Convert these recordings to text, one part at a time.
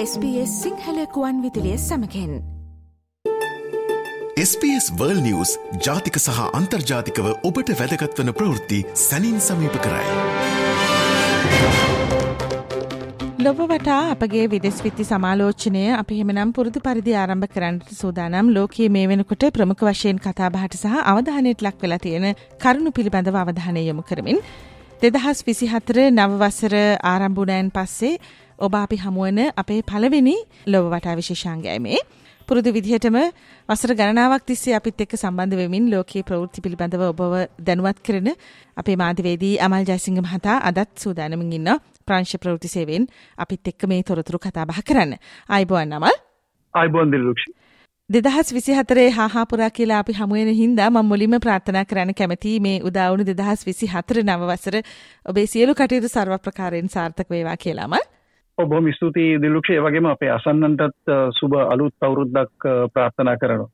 SBS සිංහලකුවන් විදිලිය සමකෙන් SBS වර්ල් නිවස් ජාතික සහ අන්තර්ජාතිකව ඔබට වැදගත්වන ප්‍රවෘත්ති සැනින් සමීප කරයි. ලොබ වටා අපගේ විදෙස් විත්ති සමාලෝචනය අපි හෙමනම් පුරුදු පරිදි ආරම්භ කරන්නට සූදානම් ලෝකයේ මේ වෙනකොට ප්‍රමුඛ වශයෙන් කතාබහට සහ අවධානයට ලක් වෙලා තියෙන කරුණු පිළිබඳව අවධානය යොමු කරමින් දෙදහස් විසිහතර නවවසර ආරම්භුණයන් පස්සේ ඔබ අපි හමුවන අපේ පළවෙනි ලොව වටා විශේෂාංගයයි මේ. පුරුදු විදිහටම වසර ගණනාවක් තිස්සේ අපිත් එක්ක සම්බන්ධ වෙමින් ලෝකයේ ප්‍රවෘත්ති පිළිබඳව ඔබව දැනුවත් කරන අපේ මාධ්‍යවේදී අමල් ජයසිංහ මහතා අදත් සූදානමින් ඉන්න ප්‍රංශ ප්‍රවෘත්ති සේවයෙන් අපිත් එක්ක මේ තොරතුරු කතා බහ කරන්න. ආයිබෝන් අමල්. ආයිබෝන් දිලුක්ෂි. දෙදහස් විසි හතරේ හාහාපුරා කියලා අපි හමුවෙන හින්දා මම මුලින්ම ප්‍රාර්ථනා කරන්න කැමති මේ උදාවුණු දෙදහස් විසි හතර නවවසර ඔබේ සියලු කටයුතු සර්ව ප්‍රකාරයෙන් සාර්ථක වේවා කියලාම ඔබොම ස්තුතියි දිලුක්ෂය වගේම අපේ අසන්නන්ටත් සුබ අලුත් අවුරුද්දක් ප්‍රාර්ථනා කරනවා.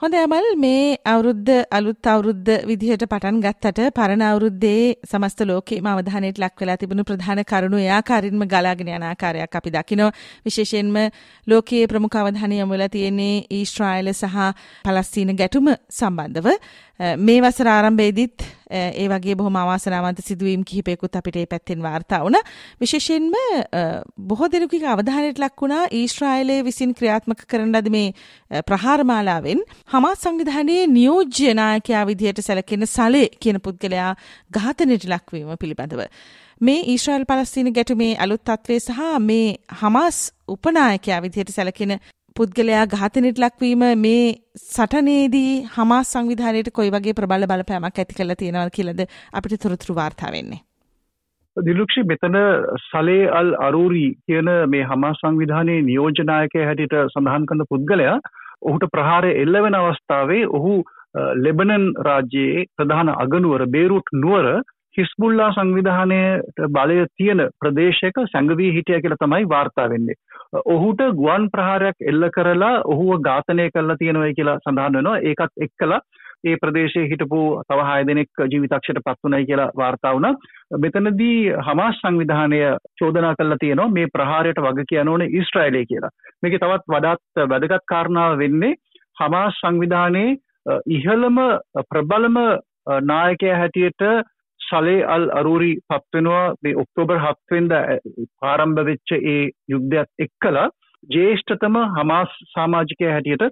හොඳ ඇමල් මේ අවුරුද්ධ අලුත් අවුරුද්ධ විදිහට පටන් ගත්තට පරණ අවුරුද්දේ සමස්ත ලෝකේම අවධානයට ලක් වෙලා තිබුණු ප්‍රධාන කරුණු ඒ ආකාරින්ම ගලාගෙන යන ආකාරයක් අපි දකිනවා. විශේෂයෙන්ම ලෝකයේ ප්‍රමුඛ අවධානය යොමු වෙලා තියෙන්නේ ඊශ්‍රායල සහ පලස්තීන ගැටුම සම්බන්ධව. මේ වසර ආරම්භයේදීත් ඒ වගේ බොහොම අවාසනාවන්ත සිදුවීම් කිහිපයකුත් අපිට ඒ පැත්තෙන් වාර්තා වුණා. විශේෂයෙන්ම බොහෝ දෙනෙකුගේ අවධානයට ලක් වුණා ඊශ්‍රායලයේ විසින් ක්‍රියාත්මක කරන ලද මේ ප්‍රහාර මාලාවෙන් හමාස් සංවිධානයේ නියෝජ්‍ය නායකයා විදිහට සැලකෙන සලේ කියන පුද්ගලයා ඝාතනයට ලක්වීම පිළිබඳව. මේ ඊශ්‍රායල් පලස්තීන ගැටුමේ අලුත් තත්ත්වය සහ මේ හමාස් උපනායකයා විදිහට සැලකෙන පුද්ගලයා ඝාතනයට ලක්වීම මේ සටනේදී හමාස් සංවිධානයට කොයි වගේ ප්‍රබල බලපෑමක් ඇති කරලා තියෙනවද කියලාද අපිට තොරතුරු වාර්තා වෙන්නේ. දිලුක්ෂි මෙතන සලේ අල් අරූරි කියන මේ හමාස් සංවිධානයේ නියෝජනායකයා හැටියට සඳහන් කරන පුද්ගලයා ඔහුට ප්‍රහාරය එල්ල වෙන අවස්ථාවේ ඔහු ලෙබනන් රාජ්‍යයේ ප්‍රධාන අගනුවර බේරුට් නුවර හිස්බුල්ලා සංවිධානයට බලය තියෙන ප්‍රදේශයක සැඟවී හිටිය කියලා තමයි වාර්තා වෙන්නේ. ඔහුට ගුවන් ප්‍රහාරයක් එල්ල කරලා ඔහුව ඝාතනය කරලා තියෙනවයි කියලා සඳහන් වෙනවා. ඒකත් එක්කලා ඒ ප්‍රදේශයේ හිටපු තව 6 දෙනෙක් ජීවිතක්ෂයට පත් වුණයි කියලා වාර්තා වුණා. මෙතනදී හමාස් සංවිධානය චෝදනා කළා තියෙනවා මේ ප්‍රහාරයට වග කියන්න ඕනේ ඊශ්‍රායලය කියලා. මේකේ තවත් වඩාත් වැදගත් කාරණාව වෙන්නේ හමාස් සංවිධානයේ ඉහළම ප්‍රබලම නායකයා හැටියට සලේ අල් අරූරි පත්වෙනවා මේ ඔක්තෝබර් හත්වෙන්ද ආරම්භ වෙච්ච ඒ යුද්ධයක් එක්කලා ජේෂ්ඨතම හමාස් සාමාජිකය හැටියට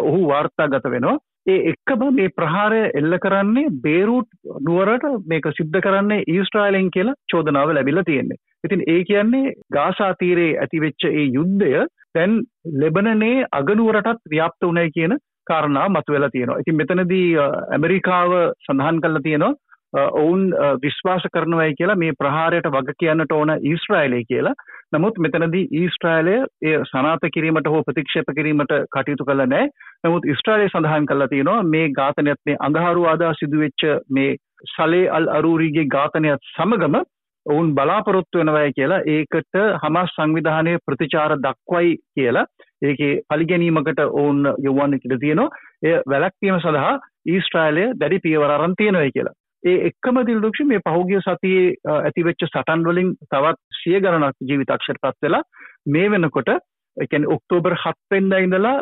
ඔහු වාර්තාගත වෙනවා ඒ එක්කම මේ ප්‍රහාරය එල්ල කරන්නේ බේරුට් නුවරට මේක සිද්ධ කරන්නේ ඊස්ට්‍රයිලෙන් කියලා චෝදනාව ලැබිලා තියෙන්නේ. ඉතින් ඒ කියන්නේ ගාසා තීරයේ ඇතිවෙච්ච ඒ යුද්ධය දැන් ලෙබනනේ අගනුවරටත් ව්‍යාප්ත වුණයි කියන කාරණාව මතුවෙලා තියෙනවා. ඉතින් මෙතනදී ඇමරිකාව සඳහන් කරලා තියෙනවා ඔවුන් විශ්වාස කරනවයි කියලා මේ ප්‍රහාරයට වග කියන්නට ඕන ඊස්ට්‍රයිලය කියලා. නමුත් මෙතනදී ඊස්ට්‍රයිලය ඒ සනාත කිරීමට හෝ ප්‍රතික්ෂේප කිරීමට කටයුතු කළ නෑ. නමුත් ඉස්ට්‍රයිලය සඳහන් කල්ලා තියෙනවා මේ ඝාතනයත් මේ අඟහරු ආදා සිදුවෙච්ච මේ සලේ අල් අරූරිගේ ඝාතනයත් සමගම ඔවුන් බලාපොරොත්තු වෙනවයි කියලා ඒකට හමස් සංවිධානය ප්‍රතිචාර දක්වයි කියලා ඒකේ පලිගැනීමකට ඔවුන් යොවන්න ඉඩ තියෙනවා. එය වැලැක්වීම සඳහා ඊස්ට්‍රයිලය දැඩි පියවර අරන් තියෙනවයි කියලා. ඒ එක්කම දිල්දුක්ෂ මේ පහුගිය සතියේ ඇතිවෙච්ච සටන් වලින් තවත් සිය ගණනක් ජීවිතක්ෂයට පත් වෙලා මේ වෙනකොට එකන් ඔක්තෝබර් හත්වෙන්ඩ ඉඳලා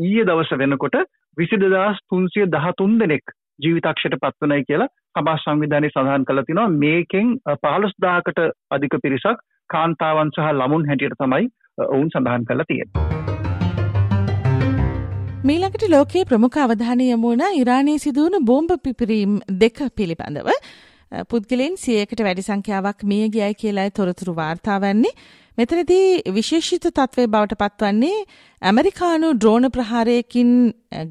ඊය දවස වෙනකොට විසිදදස් තුන්සිය දහතුන් දෙනෙක් ජීවිතක්ෂයට පත්වනයි කියලා හමස් සංවිධානය සඳහන් කළ තිනවා මේකෙන් පහළොස් දාකට අධික පිරිසක් කාන්තාවන් සහ ළමුන් හැටියට තමයි ඔවුන් සඳහන් කළ තියෙන. මීළඟට ලෝකයේ ප්‍රමුඛ අවධානය යමුණ ඉරානයේ සිදුවන බෝම්බ පිපිරීම් දෙක පිළිබඳව. පුද්ගලයන් සියයකට වැඩි සංඛ්‍යාවක් මිය ගියයි කියලායි තොරතුරු වාර්තා වන්නේ. මෙතනදී විශේෂිත තත්ත්වය බවට පත්වන්නේ ඇමරිකානු ඩ්‍රෝන ප්‍රහාරයකින්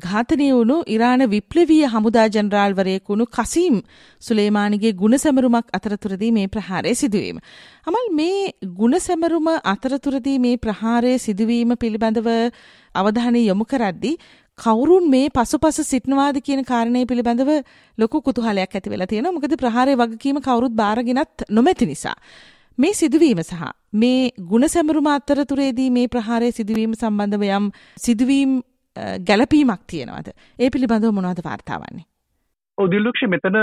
ඝාතනය වුණු ඉරාන විප්ලවීය හමුදා ජනරාල්වරයෙකු වුණු කසීම් සුලේමානිගේ ගුණසැමරුමක් අතරතුරදී මේ ප්‍රහාරය සිදුවීම. අමල් මේ ගුණසැමරුම අතරතුරදී මේ ප්‍රහාරය සිදුවීම පිළිබඳව අවධානය යොමු කරද්දී කවුරුන් මේ පසුපස සිටිනවාද කියන කාරණය පිළිබඳව ලොකු කුතුහලයක් ඇති වෙලා තියෙනවා. මොකද ප්‍රහාරයේ වගකීම කවුරුත් බාරගෙනත් නොමැති නිසා. මේ සිදුවීම සහ මේ ගුණසැමරුම අතරතුරේදී මේ ප්‍රහාරය සිදුවීම සම්බන්ධව යම් සිදුවීම් ගැළපීමක් තියෙනවද? ඒ පිළිබඳව මොනවද වාර්තාවන්නේ? ඔදිල්ලක්ෂ මෙතන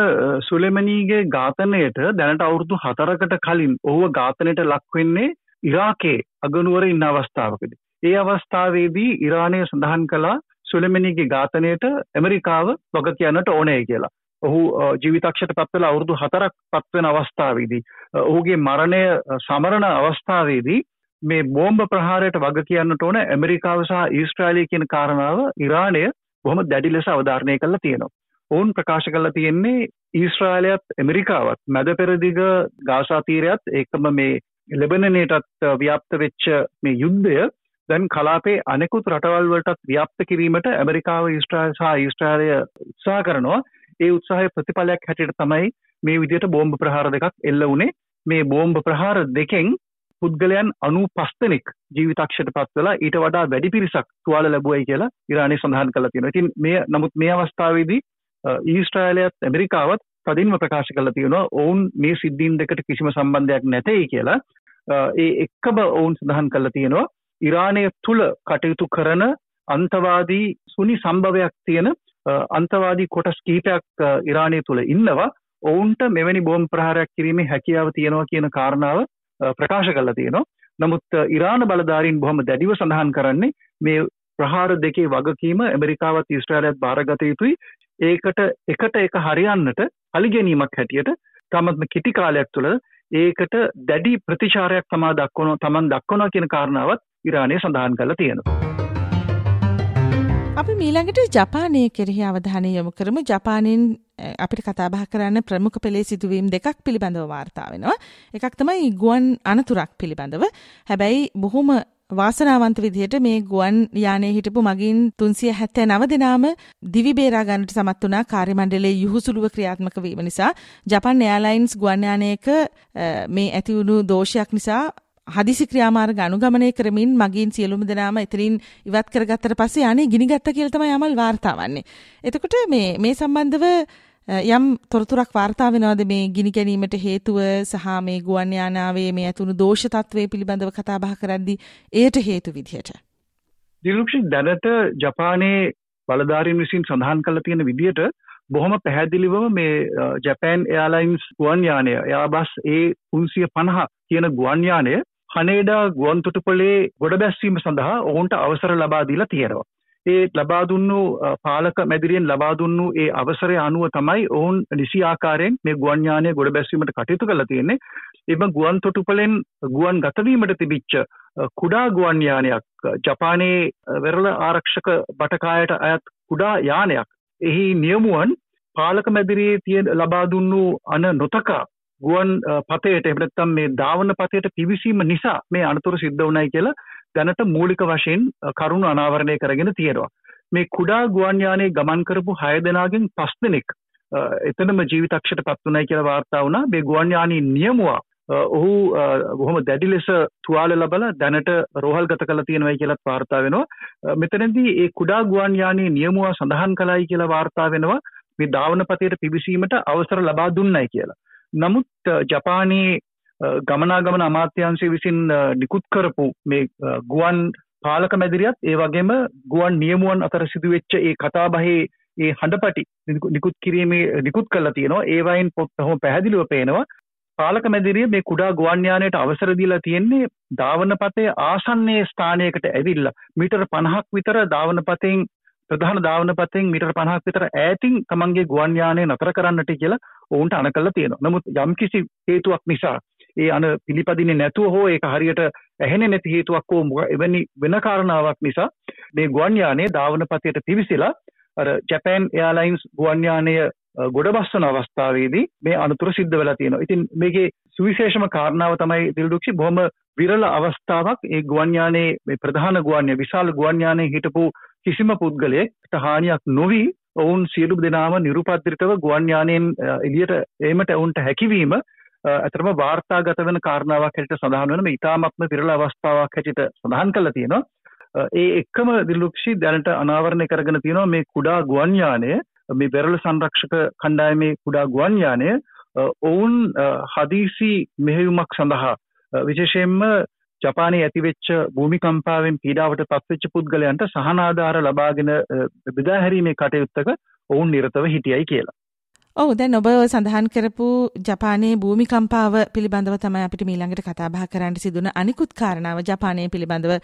සුලෙමනීගේ ඝාතනයට දැනට අවුරුදු හතරකට කලින් ඔහුව ඝාතනයට ලක්වෙන්නේ ඉරාකේ අගනුවර ඉන්න අවස්ථාවකදී. ඒ අවස්ථාවේදී ඉරානය සඳහන් කළා සුලමිනිගේ ඝාතනයට ඇමරිකාව වග කියන්නට ඕනේ කියලා. ඔහු ජීවිතක්ෂයට පත්වල අවුරුදු හතරක් පත්වෙන අවස්ථාවේදී. ඔහුගේ මරණය සමරණ අවස්ථාවේදී මේ බෝම්බ ප්‍රහාරයට වග කියන්නට ඕන ඇමරිකාව සහ ඊස්ට්‍රාලිය කියන කාරණාව ඉරානය බොහොම දැඩි ලෙස අවධාරණය කරලා තියෙනවා. ඔවුන් ප්‍රකාශ කරලා තියෙන්නේ ඊස්ට්‍රාලයත් ඇමරිකාවත් මැද පෙරදිග ගාසා තීරයත් ඒකම මේ ලෙබනනයටත් ව්‍යාප්ත වෙච්ච මේ යුද්ධය දැන් කලාපේ අනෙකුත් රටවල් වලටත් ව්‍යාප්ත කිරීමට ඇමරිකාව ඊස්ට්‍රාල් සහ ඊස්ට්‍රාලය උත්සාහ කරනවා ඒ උත්සාහය ප්‍රතිඵලයක් හැටියට තමයි මේ විදිහට බෝම්බ ප්‍රහාර දෙකක් එල්ල වුණේ මේ බෝම්බ ප්‍රහාර දෙකෙන් පුද්ගලයන් අනු පස්තනෙක් ජීවිතක්ෂයට පත්වලා ඊට වඩා වැඩි පිරිසක් තුවාල ලැබුවයි කියලා ඉරානය සඳහන් කළ තියෙනවා. ඉතින් මේ නමුත් මේ අවස්ථාවේදී ඊස්ට්‍රයිලයත් ඇමරිකාවත් තදින්ම ප්‍රකාශ කළ තියෙනවා ඔවුන් මේ සිද්ධීන් දෙකට කිසිම සම්බන්ධයක් නැතයි කියලා ඒ එක්කම ඔවුන් සඳහන් කළ තියෙනවා ඉරානය තුළ කටයුතු කරන අන්තවාදී සුනි සම්භවයක් තියෙන අන්තවාදී කොටස් කීපයක් ඉරානය තුළ ඉන්නවා ඔවුන්ට මෙවැනි බෝම් ප්‍රහාරයක් කිරීමේ හැකියාව තියෙනවා කියන කාරණාව ප්‍රකාශ කළ තියෙනවා නමුත් ඉරාන බලධාරීන් බොහොම දැඩිව සඳහන් කරන්නේ මේ ප්‍රහාර දෙකේ වගකීම ඇමරිකාවත් ඉස්ට්‍රාලයත් භාරගත යුතුයි ඒකට එකට එක හරියන්නට පලිගැනීමක් හැටියට තමත්ම කිටි කාලයක් තුළ ඒකට දැඩි ප්‍රතිචාරයක් තමා දක්වන තමන් දක්වනවා කියන කාරණාවත් ඉරානය සඳහන් කළ තියෙනවා. අපි මීළඟට ජපානය කෙරෙහි අවධානය යොමු කරමු ජපානයෙන් අපිට කතාබහ කරන්න ප්‍රමුඛ පෙළේ සිදුවීම් දෙකක් පිළිබඳව වාර්තා වෙනවා. එකක් තමයි ගුවන් අනතුරක් පිළිබඳව. හැබැයි බොහොම වාසනාවන්ත විදිහට මේ ගුවන් යානයේ හිටපු මගින් 379 දෙනාම දිවි බේරා ගන්නට සමත් වුණා කාර්ය මණ්ඩලයේ යහුසුලුව ක්‍රියාත්මක වීම නිසා ජපන් එයාලයින්ස් ගුවන් යානයක මේ ඇති වුණු දෝෂයක් නිසා හදිසි ක්‍රියාමාර්ග අනුගමනය කරමින් මගින් සියලුම දෙනාම එතනින් ඉවත් කරගත්තට පස්සේ අනේ ගිනිගත්ත කියලා තමයි අමල් වාර්තා වන්නේ. එතකොට මේ මේ සම්බන්ධව යම් තොරතුරක් වාර්තා වෙනවද මේ ගිනි ගැනීමට හේතුව සහ මේ ගුවන් යානාවේ මේ ඇතුණු දෝෂ තත්ත්වය පිළිබඳව කතා බහ කරද්දී එයට හේතු විදිහට දිලුක්ෂි දැනට ජපානයේ බලධාරීන් විසින් සඳහන් කළ තියෙන විදිහට බොහොම පැහැදිලිවම මේ ජැපෑන් එයාලයින්ස් ගුවන් යානය එයාබස් ඒ 350 කියන ගුවන් යානය හනේඩා ගුවන් තොටුපළේ ගොඩ බැස්වීම සඳහා ඔවුන්ට අවසර ලබා දීලා තියෙනවා. ඒ ලබා දුන්නු පාලක මැදිරියෙන් ලබා දුන්නු ඒ අවසරය අනුව තමයි ඔවුන් නිසි ආකාරයෙන් මේ ගුවන් යානය ගොඩ බැස්වීමට කටයුතු කරලා තියෙන්නේ. එම ගුවන් තොටුපළෙන් ගුවන් ගතවීමට තිබිච්ච කුඩා ගුවන් යානයක් ජපානයේ වෙරළ ආරක්ෂක බටකායට අයත් කුඩා යානයක්. එහි නියමුවන් පාලක මැදිරියේ තියෙන ලබා දුන්නු අන නොතකා ගුවන් පතයට එහෙම නැත්නම් මේ ධාවන පතයට පිවිසීම නිසා මේ අනතුරු සිද්ධ වුණයි කියලා දැනට මූලික වශයෙන් කරුණු අනාවරණය කරගෙන තියෙනවා. මේ කුඩා ගුවන් යානයේ ගමන් කරපු හය දෙනාගෙන් පස් දෙනෙක් එතනම ජීවිතක්ෂයට පත් වුණයි කියලා වාර්තා වුණා. මේ ගුවන් යානයේ නියමුවා ඔහු බොහොම දැඩි ලෙස තුවාල ලබලා දැනට රෝහල් ගත කළ තියෙනවයි කියලත් වාර්තා වෙනවා. මෙතනදී ඒ කුඩා ගුවන් යානයේ නියමුවා සඳහන් කළයි කියලා වාර්තා වෙනවා. මේ ධාවනපතයට පිවිසීමට අවසර ලබා දුන්නයි කියලා. නමුත් ජපානයේ ගමනාගමන අමාත්‍යංශය විසින් නිකුත් කරපු මේ ගුවන් පාලක මැදිරියත් ඒ වගේම ගුවන් නියමුවන් අතර සිදුවෙච්ච ඒ කතාබහේ ඒ හඬපටි නිකුත් කිරීමේ නිකුත් කරලා තියෙනවා. ඒවයින් පොත් හොම පැහැදිලිව පේනවා. පාලක මැදිරිය මේ කුඩා ගුවන් යානයට අවසර දීලා තියෙන්නේ ධාවනපතේ ආසන්නයේ ස්ථානයකට ඇවිල්ලා. මීටර 50ක් විතර ධාවනපතෙන් ප්‍රධාන ධාවනපතෙන් මීටර 50ක් විතර ඈතින් තමන්ගේ ගුවන් යානය නතර කරන්නට කියලා ඔවුන්ට අනකල්ලා තියෙනවා. නමුත් යම්කිසි හේතුවක් නිසා ඒ අන පිළිපදින්නේ නැතුව හෝ ඒක හරියට ඇහෙන නැති හේතුවක් හෝ එවැනි වෙන කාරණාවක් නිසා මේ ගුවන් යානය ධාවනපතයට පිවිසිලා අර ජැපෑන් එයාලයින්ස් ගුවන් යානය ගොඩබස්සන අවස්ථාවේදී මේ අනතුර සිද්ධ වෙලා තියෙනවා. ඉතින් මේකේ සුවිශේෂම කාරණාව තමයි දිල්දුක්ෂි බොහොම විරල අවස්ථාවක් ඒ ගුවන් යානයේ මේ ප්‍රධාන ගුවන් විශාල ගුවන් යානයේ හිටපු කිසිම පුද්ගලයෙක්ට හානියක් නොවි ඔවුන් සියලු දෙනාම නිරුපද්‍රිතව ගුවන් යානයෙන් එළියට ඒමට ඔවුන්ට හැකිවීම ඇතරම වාර්තාගත වෙන කාරණාවක් හැටියට සඳහන් වෙන මේ ඉතාමත්ම විරල අවස්ථාවක් හැටියට සඳහන් කරලා තියෙනවා. ඒ එක්කම දිලුක්ෂි දැනට අනාවරණය කරගෙන තියෙනවා මේ කුඩා ගුවන් යානය මේ වෙරළ සංරක්ෂක කණ්ඩායමේ කුඩා ගුවන් යානය ඔවුන් හදිසි මෙහෙයුමක් සඳහා විශේෂයෙන්ම ජපානයේ ඇතිවෙච්ච භූමිකම්පාවෙන් පීඩාවට පත්වෙච්ච පුද්ගලයන්ට සහනාධාර ලබාගෙන බෙදාහැරීමේ කටයුත්තක ඔවුන් නිරතව හිටියයි කියලා. ඔවු දැන් ඔබ සඳහන් කරපු ජපානයේ භූමිකම්පාව පිළිබඳව තමයි අපිට මීළඟට කතා බහ කරන්න සිදුන අනිකුත් කාරණාව ජපානය පිළිබඳව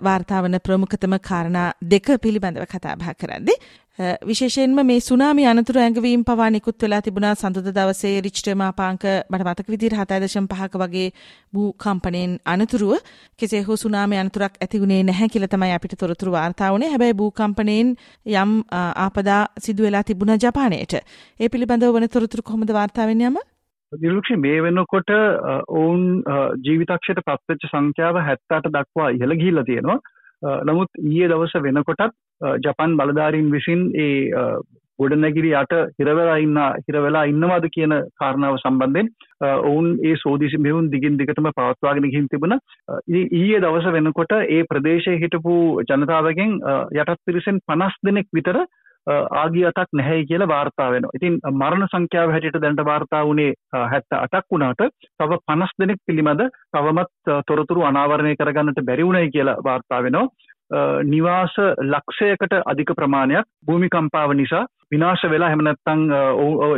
වාර්තාවන ප්‍රමුඛතම කාරණා දෙක පිළිබඳව කතා බහ කරද්දී විශේෂයෙන්ම මේ සුනාමි අනතුරු ඇඟවීම් පවා නිකුත් වෙලා තිබුණා සඳුද දවසේ රිච්ටර් මාපාංක මට මතක විදිහට 7.5ක වගේ භූකම්පණයෙන් අනතුරුව කෙසේ හෝ සුනාමි අනතුරක් ඇති වුණේ නැහැ කියලා තමයි අපිට තොරතුරු වාර්තා වුණේ. හැබැයි භූකම්පණයෙන් යම් ආපදා සිදු වෙලා තිබුණා ජපානයේට. ඒ පිළිබඳව වන තොරතුරු කොහොමද වාර්තා වෙන්නේ යම? දිරුක්ෂි මේ වෙනකොට ඔවුන් ජීවිතක්ෂයට පත්වෙච්ච සංඛ්‍යාව 78 දක්වා ඉහළ ගිහිල්ලා තියෙනවා. නමුත් ඊයේ දවස වෙනකොටත් ජපන් බලධාරීන් විසින් ඒ ගොඩනැගිරි යට හිරවෙලා ඉන්න හිරවෙලා ඉන්නවාද කියන කාරණාව සම්බන්ධයෙන් ඔවුන් ඒ සෝදිසි මෙවුන් දිගින් දිගටම පවත්වාගෙන ගිහින් තිබුණා. ඊයේ දවස වෙනකොට ඒ ප්‍රදේශයේ හිටපු ජනතාවගෙන් යටත් පිරිසෙන් 50 දෙනෙක් විතර ආගිය අතක් නැහැයි කියලා වාර්තා වෙනවා. ඉතින් මරණ සංඛ්‍යාව හැටියට දැනට වාර්තා වුණේ 78ක් වුණාට තව 50 දෙනෙක් පිළිබඳ තවමත් තොරතුරු අනාවරණය කරගන්නට බැරි වුණයි කියලා වාර්තා වෙනවා. නිවාස ලක්ෂයකට අධික ප්‍රමාණයක් භූමිකම්පාව නිසා විනාශ වෙලා එහෙම නැත්නම්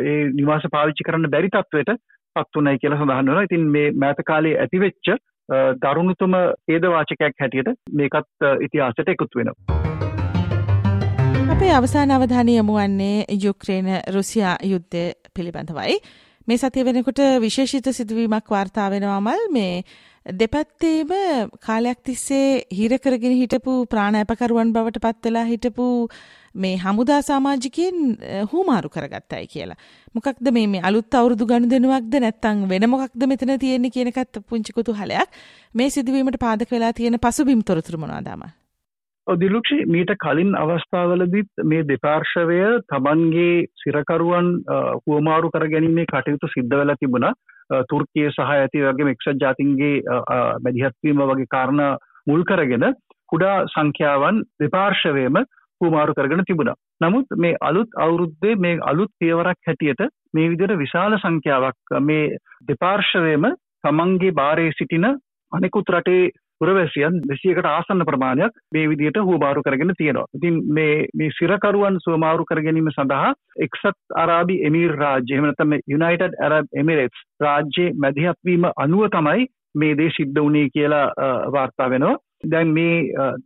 ඒ නිවාස පාවිච්චි කරන්න බැරි තත්වයට පත් වුණයි කියලා සඳහන් වෙනවා. ඉතින් මේ මෑත කාලේ ඇතිවෙච්ච දරුණුතම ඛේදවාචකයක් හැටියට මේකත් ඉතිහාසයට එකතු වෙනවා. අපේ අවසාන අවධානය යොමු වන්නේ යුක්්‍රේන රුසියා යුද්ධය පිළිබඳවයි. මේ සතිය වෙනකොට විශේෂිත සිදුවීමක් වාර්තා වෙනවාමල් මේ දෙපැත්තේම කාලයක් තිස්සේ හිරකරගෙන හිටපු ප්‍රාණඇපකරුවන් බවට පත්වෙලා හිටපු මේ හමුදා සාමාජිකයෙන් හුමාරු කරගත්තයි කියලා. මොකක්ද මේ මේ අලුත් අවුරුදු ගණු දෙනුවක්ද නැත්තං වෙන මොකක්ද මෙතන තියෙන්නේ කියනකත් පුංචිකුතු හලයක් මේ සිදුවීමට පාදක වෙලා තියෙන පසුබිම් තොරතුරු මොනවාදාම. දිලුක්ෂි මීට කලින් අවස්ථාවලදීත් මේ දෙපාර්ශවය තමන්ගේ සිරකරුවන් හුවමාරු කර ගැනීමේ කටයුතු සිද්ධ වෙලා තිබුණා තුර්කිය සහ ඇති වගේ එක්සත් ජාතින්ගේ මැදිහත්වීම වගේ කාරණ මුල් කරගෙන කුඩා සංඛ්‍යාවන් දෙපාර්ශවයම හුවමාරු කරගෙන තිබුණා. නමුත් මේ අලුත් අවුරුද්දේ මේ අලුත් පියවරක් හැටියට මේ විදිහට විශාල සංඛ්‍යාවක් මේ දෙපාර්ශවයම තමන්ගේ බාරයේ සිටින අනෙකුත් රටේ පුරවැසියන් දෙසියකට ආසන්න ප්‍රමාණයක් මේ විදියට හුවමාරු කරගෙන තියෙනවා. ඉතින් මේ මේ සිරකරුවන් සුවමාරු කර ගැනීම සඳහා එක්සත් අරාබි එමීර් රාජ්‍ය එහෙම නැත්නම් යුනයිටඩ් ඇරබ් එමිරේට්ස් රාජ්‍යයේ මැදිහත් වීම අනුව තමයි මේ දේ සිද්ධ වුණේ කියලා වාර්තා වෙනවා. දැන් මේ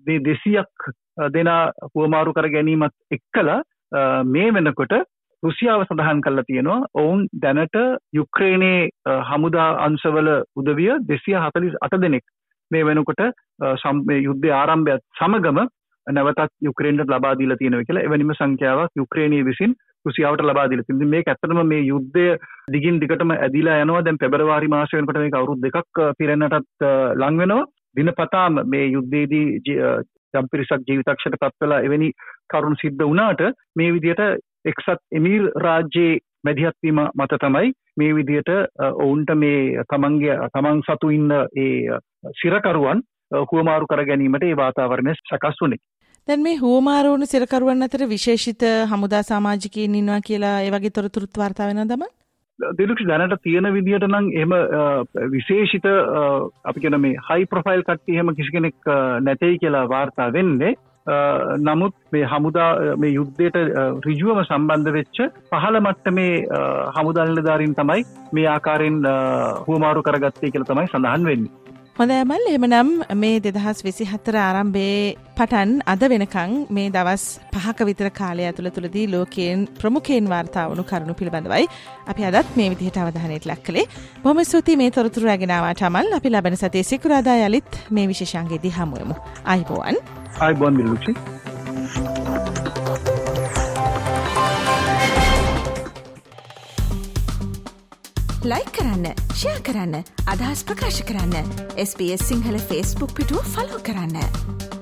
මේ 200ක් දෙනා හුවමාරු කර ගැනීමත් එක්කලා මේ වෙනකොට රුසියාව සඳහන් කරලා තියෙනවා ඔවුන් දැනට යුක්‍රේනයේ හමුදා අංශවල උදවිය 248 දෙනෙක් මේ වෙනකොට යුද්ධ ආරම්භයත් සමගම නැවතත් යුක්‍රේන්ට ලබා දීලා තියෙනවා කියලා එවැනිම සංඛ්‍යාවක් යුක්‍රේනීය විසින් රුසියාවට ලබා දීලා තියෙනවා. මේක ඇත්තටම මේ යුද්ධය දිගින් දිගටම ඇදිලා යනවා. දැන් පෙබරවාරි මාසය වෙනකොට මේක අවුරුදු දෙකක් පිරෙන්නටත් ලං වෙනවා. දිනපතාම මේ යුද්ධයේදී යම් පිරිසක් ජීවිතක්ෂයට පත් වෙලා එවැනි කරුණු සිද්ධ වුණාට මේ විදිහට එක්සත් එමීර් රාජ්‍යයේ මැදිහත්වීම මත තමයි මේ විදිහට ඔවුන්ට මේ තමන්ගේ තමන් සතු ඉන්න ඒ සිරකරුවන් හුවමාරු කර ගැනීමට ඒ වාතාවරණය සකස් වුණේ. දැන් මේ හුවමාරුවුණු සිරකරුවන් අතර විශේෂිත හමුදා සමාජිකයන් ඉන්නවා කියලා ඒ වගේ තොරතුරුත් වාර්තා වෙනවද දමන්? දෙලුක්ෂ දැනට තියෙන විදිහට නම් එහෙම විශේෂිත අපි කියන මේ හයි ප්‍රොෆයිල් කට්ටිය එහෙම කිසි කෙනෙක් නැtei කියලා වාර්තා වෙන්නේ නමුත් මේ හමුදා මේ යුද්ධයට රිජුවම සම්බන්ධ වෙච්ච පහළ මට්ට මේ හමුදල්ලධාරින් තමයි මේ ආකාරයෙන් හුවමාරු කරගත්තේ කියල තමයි සඳහන් වෙන්නේ. හොඳ ඇමල් එමනම් මේ දෙදහස් විසි හත්තර ආරම්භේ පටන් අද වෙනකං මේ දවස් පහක විතර කාලය ඇතුළ තුළදී ලෝකයෙන් ප්‍රමුඛයෙන් වාර්තාවනු කරුණු පිළිබඳවයි අපි අදත් මේ විදිහට අවධානයට ලක් කළේ. බොම ස්තුති මේ තොරතුර ඇගෙනවාට අමල්. අපි ලබන සතේ සිකුරාදා යළිත් මේ විශෂන්ගේදී හමුවමු අයිබෝවන් අයිබෝන් මිල්ලුක්ෂි ලයි කරන්න ෂයා කරන්න අදහස් ප්‍රකාශ කරන්න SBS සිංහල ෆස්බුක් පිටුව ෆලෝ කරන්න.